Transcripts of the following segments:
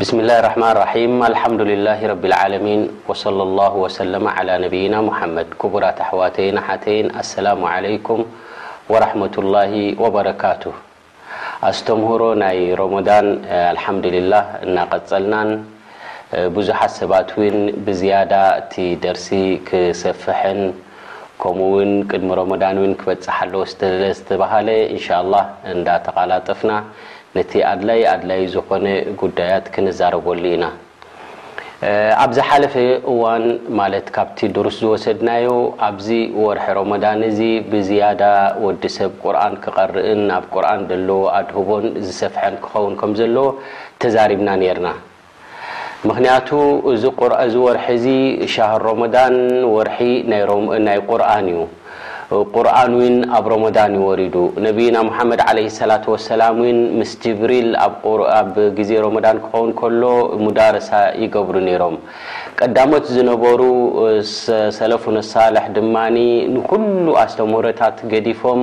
ብስሚላህ ራሕማን ራሒም ኣልሓምዱሊላሂ ረቢል ዓለሚን ወሰለሏሁ ወሰለመ ዓላ ነቢይና ሙሓመድ ኩቡራት ኣሕዋተይን ኣሓተይን ኣሰላሙ ዓለይኩም ወራሕመቱላሂ ወበረካቱህ ኣስተምህሮ ናይ ሮሞዳን ኣልሓምዱሊላህ እናቀፀልናን ብዙሓት ሰባት እውን ብዝያዳ እቲ ደርሲ ክሰፍሕን ከምኡ እውን ቅድሚ ሮሞዳን እውን ክበፅሕ ኣለዎ ስለዝተብሃለ እንሻላህ እንዳተቃላጠፍና ነቲ ኣድላዪ ኣድላዪ ዝኾነ ጉዳያት ክንዛረበሉ ኢና። ኣብ ዝሓለፈ እዋን ማለት ካብቲ ድሩስ ዝወሰድናዮ ኣብዚ ወርሒ ሮሞዳን እዚ ብዝያዳ ወዲ ሰብ ቁርኣን ክቐርእን ኣብ ቁርኣን ደለዎ ኣድህቦን ዝሰፍሐን ክኸውን ከም ዘለዎ ተዛሪብና ኔርና። ምኽንያቱ እዚ እዚ ወርሒ እዚ ሻህር ሮሞዳን ወርሒ ናይ ቁርኣን እዩ ቁርኣን ዊን ኣብ ሮሞዳን እዩ ወሪዱ ነብይና ሙሓመድ ዓለይሂ ሰላቱ ወሰላም ዊን ምስ ጅብሪል ኣብ ግዜ ሮሞዳን ክኸውን ከሎ ሙዳረሳ ይገብሩ ኔሮም ቀዳሞት ዝነበሩ ሰለፉነ ሳልሕ ድማ ንኹሉ ኣስተምህሮታት ገዲፎም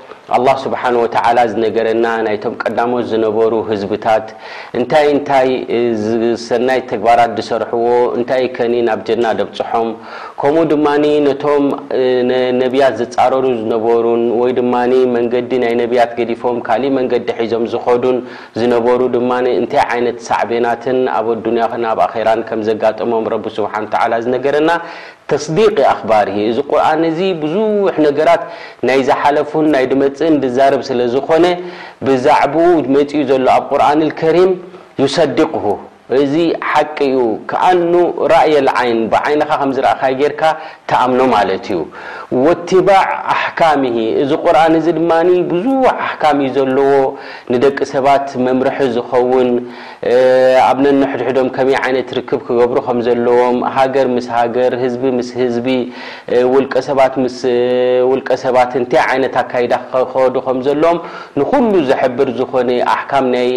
ኣላህ ስብሓን ወተዓላ ዝነገረና ናይቶም ቀዳሞት ዝነበሩ ህዝብታት እንታይ እንታይ ሰናይ ተግባራት ድሰርሕዎ እንታይ ከኒ ናብ ጀና ደብፅሖም ከምኡ ድማ ነቶም ነቢያት ዝፃረሩ ዝነበሩን ወይ ድማ መንገዲ ናይ ነቢያት ገዲፎም ካሊእ መንገዲ ሒዞም ዝኸዱን ዝነበሩ ድማ እንታይ ዓይነት ሳዕቤናትን ኣብ ኣዱንያ ናብ ኣኼራን ከም ዘጋጠሞም ረቢ ስብሓን ወተዓላ ዝነገረና ተስዲቅ የኣኽባሪሂ እዚ ቁርኣን እዚ ብዙሕ ነገራት ናይ ዝሓለፉን ናይ ድመጽእን ዝዛረብ ስለ ዝኾነ ብዛዕብኡ መጺኡ ዘሎ ኣብ ቁርኣኒል ከሪም ዩሰዲቅሁ እዚ ሓቂ እዩ ከኣኑ ራእየል ዓይን ብዓይንኻ ከም ዝረኣኻዮ ጌርካ ትኣምኖ ማለት እዩ ወትባዕ ኣሕካሚሂ እዚ ቁርኣን እዚ ድማ ብዙሕ ኣሕካም እዩ ዘለዎ ንደቂ ሰባት መምርሒ ዝኸውን ኣብ ነንሕድሕዶም ከመይ ዓይነት ርክብ ክገብሩ ከም ዘለዎም፣ ሃገር ምስ ሃገር፣ ህዝቢ ምስ ህዝቢ፣ ውልቀ ሰባት ምስ ውልቀ ሰባት እንታይ ዓይነት ኣካይዳ ክኸዱ ከም ዘለዎም ንኹሉ ዝሕብር ዝኾነ ኣሕካም ናይ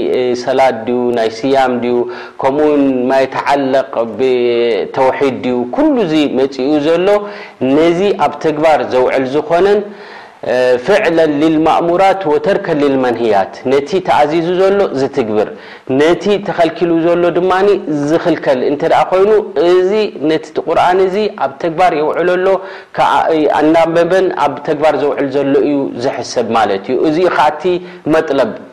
ሰላት ድዩ ናይ ስያም ድዩ ከምኡ ውን ማየተዓለቕ ብተውሒድ ድዩ ኩሉ እዚ መጺኡ ዘሎ ነዚ ኣብ ተግባር ዘውዕል ዝኾነን ፍዕለን ሊልማእሙራት ወተርከን ሊልመንህያት፣ ነቲ ተኣዚዙ ዘሎ ዝትግብር፣ ነቲ ተኸልኪሉ ዘሎ ድማ ዝኽልከል እንተድኣ ኮይኑ፣ እዚ ነቲ ቁርኣን እዚ ኣብ ተግባር የውዕሎ ኣሎ፣ ኣናበበን ኣብ ተግባር ዘውዕል ዘሎ እዩ ዝሕሰብ ማለት እዩ። እዚ እዩ ከኣ እቲ መጥለብ።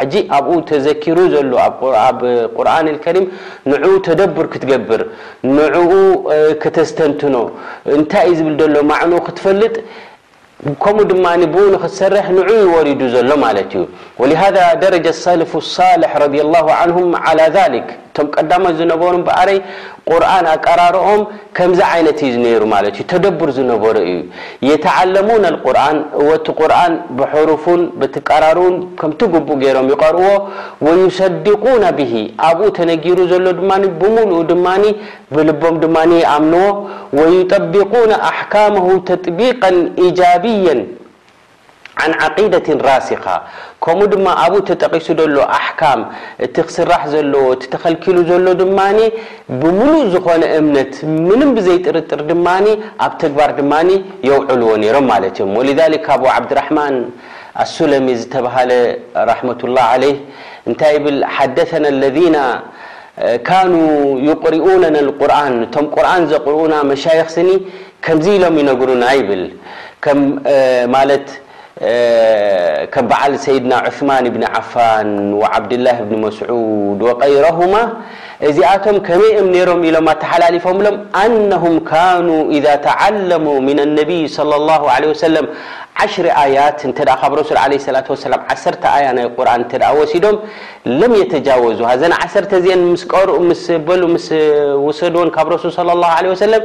ሕጂ ኣብኡ ተዘኪሩ ዘሎ ኣብ ቁርኣን ኣልከሪም ንዕኡ ተደቡር ክትገብር ንዕኡ ከተስተንትኖ እንታይ እዩ ዝብል ዘሎ ማዕንኡ ክትፈልጥ ከምኡ ድማ ብኡ ንክትሰርሕ ንዑ እዩ ወሪዱ ዘሎ ማለት እዩ ወሊሃዛ ደረጀ ሰልፉ ሳልሕ ረድየላሁ ዓንሁም ዓላ ዛሊክ እቶም ቀዳሞት ዝነበሩ እምበኣረይ ቁርኣን ኣቀራርኦም ከምዚ ዓይነት እዩ ነይሩ ማለት እዩ ተደቡር ዝነበሮ እዩ የተዓለሙነ ኣልቁርኣን እወ እቲ ቁርኣን ብሑሩፉን በትቀራርኡን ከምቲ ግቡእ ገይሮም ይቀርኡዎ ወዩሰድቁነ ብሂ ኣብኡ ተነጊሩ ዘሎ ድማ ብምሉኡ ድማ ብልቦም ድማ ይኣምኑዎ ወዩጠቢቁነ ኣሕካመሁ ተጥቢቀን ኢጃብየን ዓን ዓቂደቲን ራሲኻ ከምኡ ድማ ኣብኡ ተጠቂሱ ዘሎ ኣሕካም እቲ ክስራሕ ዘለዎ እቲ ተኸልኪሉ ዘሎ ድማ ብምሉእ ዝኾነ እምነት ምንም ብዘይ ጥርጥር ድማ ኣብ ተግባር ድማ የውዕልዎ ነይሮም ማለት እዮም ወሊዛሊክ ኣቡ ዓብድራሕማን ኣሱለሚ ዝተብሃለ ራሕመቱላህ ዓለይህ እንታይ ይብል ሓደሰና ኣለዚና ካኑ ዩቅሪኡነና ልቁርኣን እቶም ቁርኣን ዘቅርኡና መሻይኽ ስኒ ከምዚ ኢሎም ይነግሩና ይብል ከም ማለት ከም በዓል ሰይድና ዑስማን ኢብኒ ዓፋን ወዓብድላህ ኢብኒ መስዑድ ወቀይረሁማ እዚኣቶም ከመይ እም ነይሮም ኢሎም ኣተሓላሊፎምሎም ኣነሁም ካኑ ኢዛ ተዓለሙ ምነ ነቢይ ሰለላሁ ዓለይሂ ወሰለም ዓሽሪ ኣያት እንተ ካብ ረሱል ዓለይሂ ሰላቱ ወሰላም ዓሰርተ ኣያ ናይ ቁርኣን እንተ ወሲዶም ለም የተጃወዙሃ እዘን ዓሰርተ እዚኤን ምስ ቀርኡ ምስ በሉ ምስ ወሰድወን ካብ ረሱል ሰለላሁ ዓለይሂ ወሰለም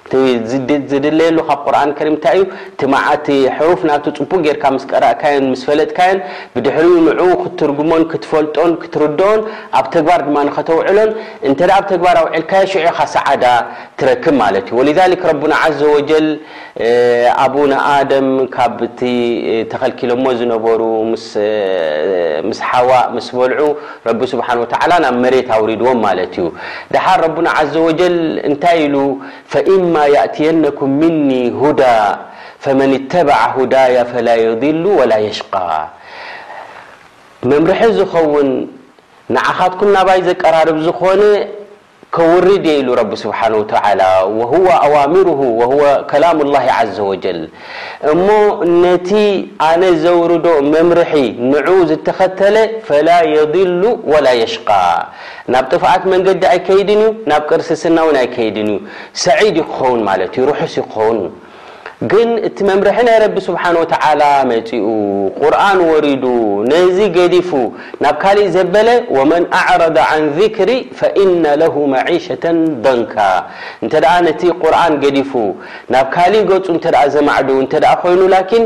እቲ ዝድለየሉ ካብ ቁርኣን ከሪም እንታይ እዩ እቲ መዓ እቲ ሕሩፍ ናቱ ጽቡቅ ጌርካ ምስ ቀራእካዮን ምስ ፈለጥካዮን ብድሕሪኡ ንዕኡ ክትትርጉሞን ክትፈልጦን ክትርድኦን ኣብ ተግባር ድማ ንኸተውዕሎን እንተ ኣብ ተግባር ኣውዒልካዮ ሽዑ ኢኻ ሰዓዳ ትረክብ ማለት እዩ ወሊዛሊክ ረቡና ዓዘ ወጀል ኣቡና ኣደም ካብቲ ተኸልኪሎሞ ዝነበሩ ምስ ምስ ሓዋእ ምስ በልዑ ረቢ ስብሓነሁ ወተዓላ ናብ መሬት ኣውሪድዎም ማለት እዩ። ደሓር ረቡና ዐዘ ወጀል እንታይ ኢሉ ፈኢማ የእትየነኩም ምኒ ሁዳ ፈመን ኢተበዐ ሁዳያ ፈላ የድሉ ወላ የሽቃ መምርሒ ዝኸውን ንዓኻትኩም ናባይ ዘቀራርብ ዝኾነ ከውርድ እየ ኢሉ ረቢ ስብሓነሁ ወተዓላ ወሁወ ኣዋሚሩሁ ወሁወ ከላሙ ላሂ ዓዘ ወጀል እሞ ነቲ ኣነ ዘውርዶ መምርሒ ንዑኡ ዝተኸተለ ፈላ የድሉ ወላ የሽቃ ናብ ጥፍኣት መንገዲ ኣይከይድን እዩ ናብ ቅርስስና እውን ኣይከይድን እዩ ሰዒድ እዩ ክኸውን ማለት እዩ ርሑስ እዩ ክኸውን ግን እቲ መምርሒ ናይ ረቢ ስብሓን ወተዓላ መጺኡ ቁርኣን ወሪዱ ነዚ ገዲፉ ናብ ካሊእ ዘበለ ወመን ኣዕረደ ዓን ዚክሪ ፈኢነ ለሁ መዒሸተን ደንካ እንተ ነቲ ቁርኣን ገዲፉ ናብ ካሊእ ገጹ እንተ ዘማዕዱ እንተ ኮይኑ ላኪን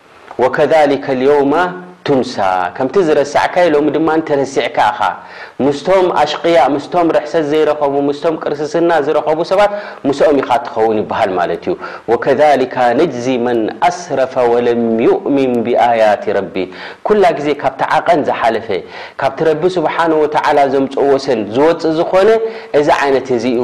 ወከዛሊከ ልየውመ ቱንሳ፣ ከምቲ ዝረሳዕካዮ ሎሚ ድማ ተረሲዕካ ኢኻ። ምስቶም ኣሽቕያእ፣ ምስቶም ርሕሰት ዘይረኸቡ፣ ምስቶም ቅርስስና ዝረኸቡ ሰባት ምስኦም ኢኻ ትኸውን ይበሃል ማለት እዩ። ወከዛሊካ ነጅዚ መን ኣስረፈ ወለም ዩእሚን ብኣያቲ ረቢ፣ ኩላ ግዜ ካብቲ ዓቐን ዝሓለፈ፣ ካብቲ ረቢ ስብሓነሁ ወተዓላ ዘምጽኦ ወሰን ዝወጽእ ዝኾነ እዚ ዓይነት እዚ እዩ።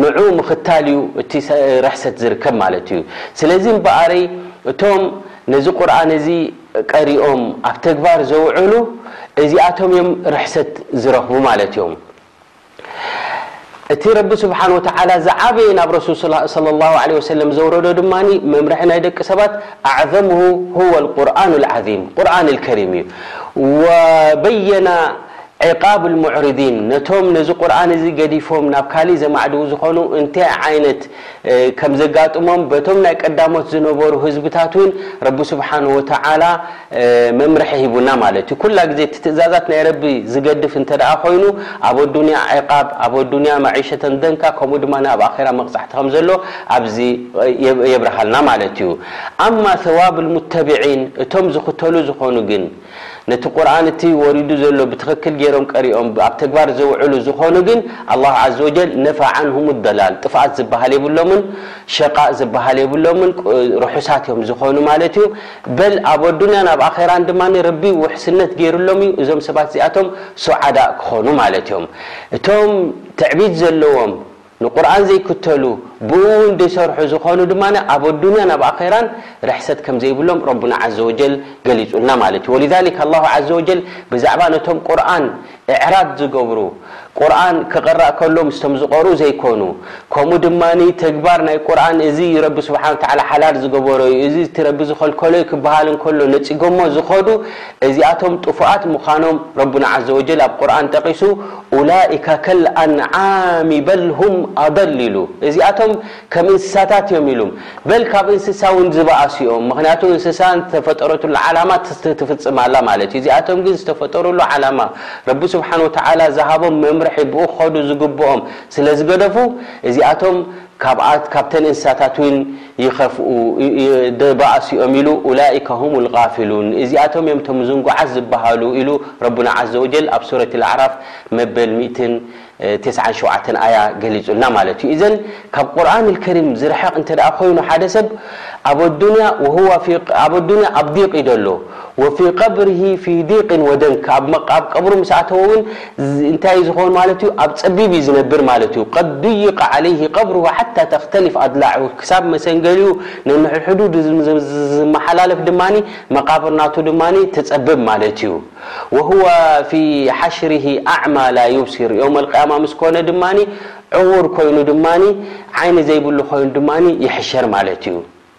ንዑ ምኽታል እዩ እቲ ርሕሰት ዝርከብ ማለት እዩ። ስለዚ እምበኣረይ እቶም ነዚ ቁርኣን እዚ ቀሪኦም ኣብ ተግባር ዘውዕሉ እዚኣቶም እዮም ርሕሰት ዝረኽቡ ማለት እዮም። እቲ ረቢ ስብሓነሁ ወተዓላ ዝዓበየ ናብ ረሱል ሰለላሁ ዓለይሂ ወሰለም ዘውረዶ ድማ መምርሒ ናይ ደቂ ሰባት ኣዕዘሙሁ ሁወል ቁርኣኑል ዓዚም ቁርኣነል ከሪም እዩ። ወበየና ዒቃብ ልሙዕሪዲን፣ ነቶም ነዚ ቁርኣን እዚ ገዲፎም ናብ ካሊእ ዘማዕድዉ ዝኾኑ እንታይ ዓይነት ከም ዘጋጥሞም በቶም ናይ ቀዳሞት ዝነበሩ ህዝብታት እውን ረቢ ስብሓነሁ ወተዓላ መምርሒ ሂቡና ማለት እዩ። ኩላ ግዜ እቲ ትእዛዛት ናይ ረቢ ዝገድፍ እንተድኣ ኮይኑ ኣብ ኣዱንያ ዒቃብ ኣብ ኣዱንያ መዒሸተን ደንካ ከምኡ ድማ ኣብ ኣኼራ መቕጻዕቲ ከም ዘሎ ኣብዚ የብርሃልና ማለት እዩ። ኣማ ሰዋብ ልሙተቢዒን እቶም ዝኽተሉ ዝኾኑ ግን ነቲ ቁርኣን እቲ ወሪዱ ዘሎ ብትኽክል ገይሮም ቀሪኦም ኣብ ተግባር ዘውዕሉ ዝኾኑ ግን ኣላሁ ዓዘወጀል ነፋ ዓንሁሙ ዶላል ጥፍኣት ዝበሃል የብሎምን ሸቃእ ዝበሃል የብሎምን ርሑሳት እዮም ዝኾኑ ማለት እዩ በል ኣብ ኣዱንያን ኣብ ኣኼራን ድማ ረቢ ውሕስነት ገይሩሎም እዩ እዞም ሰባት እዚኣቶም ሱዓዳእ ክኾኑ ማለት እዮም እቶም ትዕቢት ዘለዎም ንቁርኣን ዘይክተሉ ብኡ ውን ዘይሰርሑ ዝኾኑ ድማ ኣብ ኣዱንያን ኣብ ኣኼራን ርሕሰት ከምዘይብሎም ረቡና ዓዘወጀል ገሊጹልና ማለት እዩ ወሊዛሊክ ኣላሁ ዓዘወጀል ብዛዕባ ነቶም ቁርኣን እዕራድ ዝገብሩ ቁርኣን ክቕራእ ከሎ ምስቶም ዝቐርኡ ዘይኮኑ ከምኡ ድማ ተግባር ናይ ቁርኣን እዚ እዩ ረቢ ስብሓነ ወተዓላ ሓላል ዝገበሮ እዩ እዚ እቲ ረቢ ዝኸልከሎ እዩ ክበሃል እንከሎ ነጺጎሞ ዝኸዱ እዚኣቶም ጥፉኣት ምዃኖም ረቡና ዓዘወጀል ኣብ ቁርኣን ጠቒሱ ኡላኢካ ከል ኣንዓሚ በል ሁም ኣደል ኢሉ እዚኣቶም ከም እንስሳታት እዮም ኢሉም በል ካብ እንስሳ ውን ዝበኣሱ እዮም ምክንያቱ እንስሳ ንዝተፈጠረትሉ ዓላማ ትፍፅም ኣላ ማለት እዩ እዚኣቶም ግን ዝተፈጠርሉ ዓላማ ረቢ ስብሓን ወተዓላ ዝሃቦም መምርሒ ብኡ ክኸዱ ዝግብኦም ስለዝገደፉ እዚኣቶም ካብኣት ካብተን እንስሳታት እውን ይኸፍኡ፣ ደባኣሲኦም ኢሉ፣ ኡላኢከ ሁሙል ጋፊሉን፣ እዚኣቶም እዮም እቶም ዝንጉዓት ዝበሃሉ ኢሉ ረቡና ዓዘ ወጀል ኣብ ሱረቲል ኣዕራፍ መበል ሚእትን ተስዓን ሸውዓተን ኣያ ገሊጹልና ማለት እዩ። እዘን ካብ ቁርኣኒል ከሪም ዝርሕቕ እንተደኣ ኮይኑ ሓደ ሰብ ኣብ ኣዱንያ ወሁዋ ፊ ኣብ ኣዱንያ ኣብ ዲቕ እዩ ዘሎ ወፊ ቀብሪሂ ፊ ዲቕን ወደንክ ኣብ መቃ ኣብ ቀብሩ ምስ ኣተወ እውን እንታይ እዩ ዝኾን ማለት እዩ ኣብ ጸቢብ እዩ ዝነብር ማለት እዩ ቀድ ዱይቀ ዓለይሂ ቀብሩሁ ሓታ ተኽተሊፍ ኣድላዑሁ ክሳብ መሰንገሊኡ ነንሕድሕዱ ዝመሓላለፍ ድማ መቃብር ናቱ ድማ ትጸብብ ማለት እዩ ወሁወ ፊ ሓሽሪሂ ኣዕማ ላ ዩብሲር የውም ኣልቅያማ ምስ ኮነ ድማ ዕዉር ኮይኑ ድማ ዓይኒ ዘይብሉ ኮይኑ ድማ ይሕሸር ማለት እዩ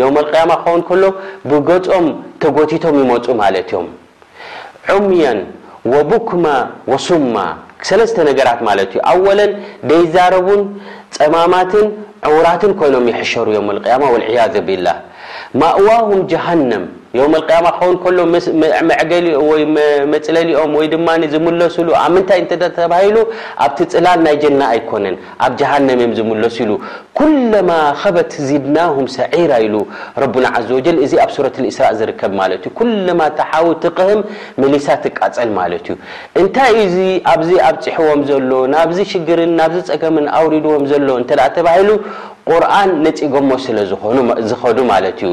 የውመል ቅያማ ክኸውን ከሎ ብገጾም ተጎቲቶም ይመጹ ማለት እዮም። ዑምየን ወቡክመ ወሱማ ሰለስተ ነገራት ማለት እዩ። ኣወለን ደይዛረቡን ጸማማትን ዕውራትን ኮይኖም ይሕሸሩ የውመል ቅያማ ወልዕያዘ ቢላህ። ማእዋሁም ጀሃነም የውመል ቅያማ ክኸውን ከሎ መዕገሊ ወይ መጽለሊኦም ወይ ድማ ዝምለሱሉ ኣብ ምንታይ እንተ ተባሂሉ ኣብቲ ጽላል ናይ ጀና ኣይኮነን። ኣብ ጀሃነም እዮም ዝምለሱ ኢሉ ኩለማ ኸበት ዚድናሁም ሰዒራ ኢሉ ረቡና ዓዘወጀል እዚ ኣብ ሱረት ልእስራእ ዝርከብ ማለት እዩ ኩለማ እታ ሓዊ ትቕህም መሊሳ ትቃፀል ማለት እዩ እንታይ እዩ እዚ ኣብዚ ኣብፂሕዎም ዘሎ ናብዚ ሽግርን ናብዚ ፀገምን ኣውሪድዎም ዘሎ እንተ ተባሂሉ ቁርኣን ነፂጎሞ ስለ ዝኸዱ ማለት እዩ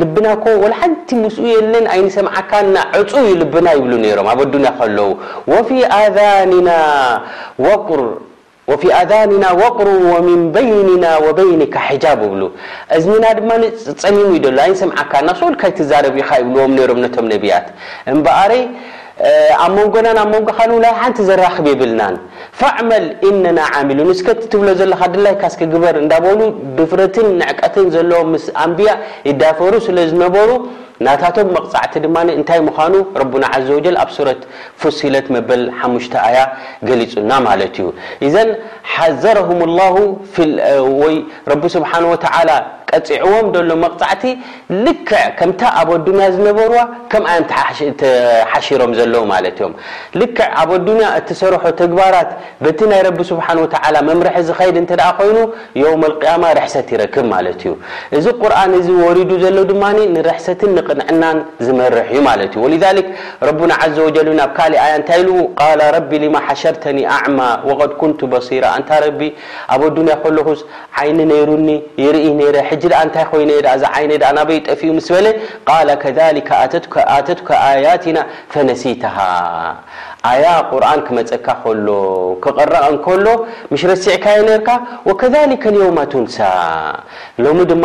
ልብና እኮ ወላ ሓንቲ ምስኡ የለን ኣይንሰምዓካን እና ዕጹው እዩ ልብና ይብሉ ነይሮም ኣብ ኣዱንያ ከለዉ ወፊ ኣዛኒና ወቅር ወፊ ኣዛኒና ወቅሩ ወሚን በይኒና ወበይኒካ ሕጃብ እብሉ እዝንና ድማ ጸሚሙ እዩ ደሎ ኣይንሰምዓካን ናብሱ እልካ ኣይትዛረብ ኢኻ ይብልዎም ነይሮም ነቶም ነብያት እምበኣረይ ኣብ መንጎናን ኣብ መንጎኻን እውን ሓንቲ ዘራኽብ የብልናን ፈዕመል ኢነና ዓሚሉን እስከ እቲ ትብሎ ዘለኻ ድላይካ እስከ ግበር እንዳበሉ ድፍረትን ንዕቀትን ዘለዎም ምስ ኣንብያ ይዳፈሩ ስለ ዝነበሩ ናታቶም መቅጻዕቲ ድማ እንታይ ምኻኑ ረቡና ዓዘወጀል ኣብ ሱረት ፉሲለት መበል ሓሙሽተ ኣያ ገሊጹልና ማለት እዩ ኢዘን ሓዘረሁም ላሁ ፊል ወይ ረቢ ስብሓን ወተዓላ ቀጺዕዎም ደሎ መቅጻዕቲ ልክዕ ከምታ ኣብ ኣዱንያ ዝነበሩዋ ከምኣ እዮም ተሓሺሮም ዘለዉ ማለት እዮም። ልክዕ ኣብ ኣዱንያ እትሰርሖ ተግባራት በቲ ናይ ረቢ ስብሓነሁ ወተዓላ መምርሒ ዝኸይድ እንተድኣ ኮይኑ የውመል ቂያማ ርሕሰት ይረክብ ማለት እዩ። እዚ ቁርኣን እዚ ወሪዱ ዘሎ ድማ ንርሕሰትን ንቅንዕናን ዝመርሕ እዩ ማለት እዩ። ወሊዛሊክ ረቡና ዐዘ ወጀል እውን ኣብ ካሊእ ኣያ እንታይ ኢሉ ቃለ ረቢ ሊመ ሐሸርተኒ ኣዕማ ወቀድ ኩንቱ በሲራ ኣንታ ረቢ ኣብ ኣዱንያ ከለኹስ ዓይኒ ነይሩኒ ይርኢ ነይረ ሕጂ ደኣ እንታይ ኮይነ እየ ደኣ እዚ ዓይነይ ደኣ ናበይ እዩ ጠፊኡ ምስ በለ ቃለ ከዛሊከ ኣተትከ ኣተትከ ኣያቲና ፈነሲተሃ ኣያ ቁርኣን ክመጸካ ከሎ ክቅረእ እንከሎ ምሽ ረሲዕካዮ ነርካ ወከዛሊከ ልየውማ ቱንሳ ሎሚ ድማ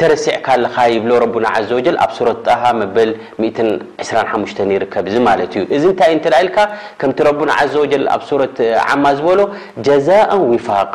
ተረሲዕካ ኣለኻ ይብሎ ረቡና ዓዘ ወጀል ኣብ ሱረት ጣሃ መበል ሚእትን ዕስራን ሓሙሽተን ይርከብ እዚ ማለት እዩ እዚ እንታይ እዩ እንተ ኢልካ ከምቲ ረቡና ዓዘ ወጀል ኣብ ሱረት ዓማ ዝበሎ ጀዛኣን ዊፋቃ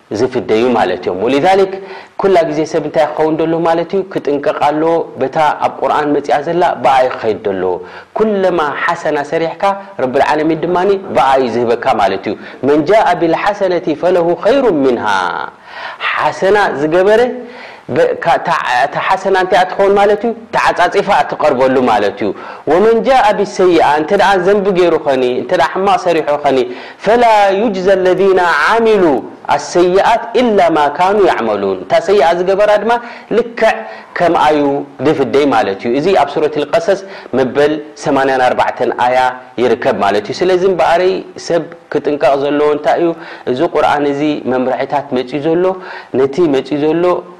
ዝፍደዩ ማለት እዮም ወሊዛሊክ ኩላ ግዜ ሰብ እንታይ ክኸውን ደሎ ማለት እዩ ክጥንቀቕ ኣለዎ በታ ኣብ ቁርኣን መጺኣ ዘላ ብኣ እዩ ክኸይድ ደለዎ ኩለማ ሓሰና ሰሪሕካ ረብልዓለሚን ድማ ብኣ እዩ ዝህበካ ማለት እዩ መን ጃኣ ቢልሓሰነቲ ፈለሁ ኸይሩን ምንሃ ሓሰና ዝገበረ እታ ሓሰና እንታይ እያ ትኸውን ማለት እዩ ተዓጻጺፋ እያ ትቐርበሉ ማለት እዩ ወመን ጃኣ ቢሰይኣ እንተ ዘንቢ ገይሩ ኸኒ እንተ ሕማቕ ሰሪሑ ኸኒ ፈላ ዩጅዘ ለዚነ ዓሚሉ ኣሰይኣት ኢላ ማ ካኑ ያዕመሉን እታ ሰይኣ ዝገበራ ድማ ልክዕ ከምኣ ዩ ዝፍደይ ማለት ዩ እዚ ኣብ ሱረት ኣልቀሰስ መበል ሰማንያን ኣርባዕተን ኣያ ይርከብ ማለት ዩ ስለዚ እምበኣረይ ሰብ ክጥንቀቕ ዘለዎ እንታይ ዩ እዚ ቁርኣን እዚ መምርሒታት መፅዩ ዘሎ ነቲ መፅዩ ዘሎ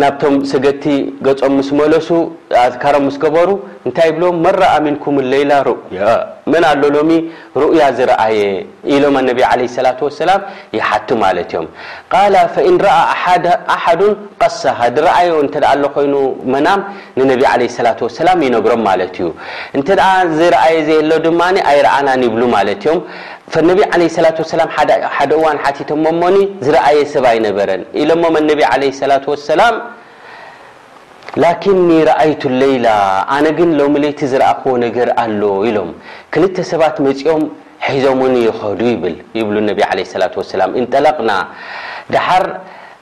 ናብቶም ሰገድቲ ገጾም ምስ መለሱ፣ ኣዝካሮም ምስ ገበሩ፣ እንታይ ይብሎም፣ መን ረኣ ምንኩም ለይላ ሩእያ፣ መን ኣሎ ሎሚ ሩእያ ዝረኣየ፣ ኢሎም ኣነቢ ዓለይሂ ሰላቱ ወሰላም ይሓቱ ማለት እዮም። ቃለ ፈኢን ረኣ ኣሓድ ኣሓዱን ቀሰሃ፣ ዝረኣዮ እንተ ኣሎ ኮይኑ መናም፣ ንነቢ ዓለይሂ ሰላቱ ወሰላም ይነግሮም ማለት እዩ። እንተ ዝረኣየ ዘየሎ ድማ ኣይረኣናን ይብሉ ማለት እዮም። ፈነቢ ዓለይሂ ሰላቱ ወሰላም ሓደ እዋን ሓቲቶሞ እሞኒ ዝረኣየ ሰብ ኣይነበረን ኢሎሞም ኣነቢ ዓለይሂ ሰላቱ ወሰላም ላኪኒ ረኣይቱ ለይላ ኣነ ግን ሎሚ ለይቲ ዝረኣኽዎ ነገር ኣሎ ኢሎም ክልተ ሰባት መጺኦም ሒዞሙኒ ይኸዱ ይብል ይብሉ ነቢ ዓለይሂ ሰላቱ ወሰላም እንጠለቅና ደሓር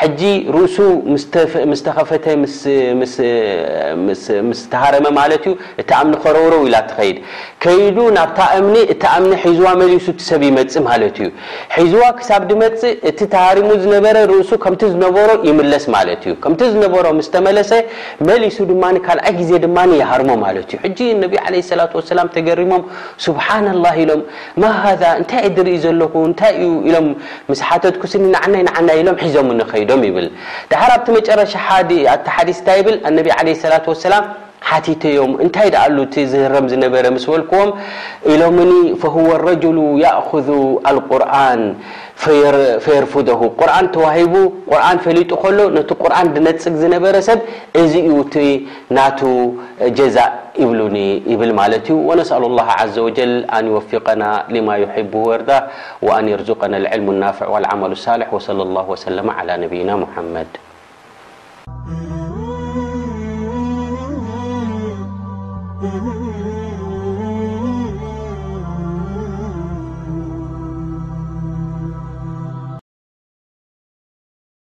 ሕጂ ርእሱ ምስ ተኸፈተ ምስ ምስ ተሃረመ ማለት እዩ እታ እምኒ ከረውረው ኢላ ትኸይድ ከይዱ ናብታ እምኒ እታ እምኒ ሒዝዋ መሊሱ እቲ ሰብ ይመጽእ ማለት እዩ ሒዝዋ ክሳብ ድመጽእ እቲ ተሃሪሙ ዝነበረ ርእሱ ከምቲ ዝነበሮ ይምለስ ማለት እዩ ከምቲ ዝነበሮ ምስ ተመለሰ መሊሱ ድማ ካልኣይ ግዜ ድማ ይሃርሞ ማለት እዩ ሕጂ ነቢ ዓለይሂ ሰላቱ ወሰላም ተገሪሞም ሱብሓነላህ ኢሎም ማ ሃዛ እንታይ እየ ዝርኢ ዘለኹ እንታይ እዩ ኢሎም ምስ ሓተትኩስኒ ንዓናይ ንዓናይ ኢሎም ሒዞሙኒ ከይዶም ይብል ደሓር ኣብቲ መጨረሻ ሓዲ ኣቲ ሓዲስ እንታይ ይብል ኣነቢ ዓለይሂ ሰላቱ ወሰላም ሓቲተዮም እንታይ ደኣ ኣሉ እቲ ዝህረም ዝነበረ ምስ በልኩዎም ኢሎምኒ ፈሁወ ረጁሉ ያእኹዙ ኣልቁርኣን ፈየርፉደሁ ቁርኣን ተዋሂቡ ቁርኣን ፈሊጡ ከሎ ነቲ ቁርኣን ድነጽግ ዝነበረ ሰብ እዚ እዩ እቲ ናቱ ጀዛእ الن بل مالت ونسأل الله عز وجل أن يوفقنا لما يحب وردا وأن يرزقنا العلم النافع والعمل الصالح وصلى الله وسلم على نبينا محمد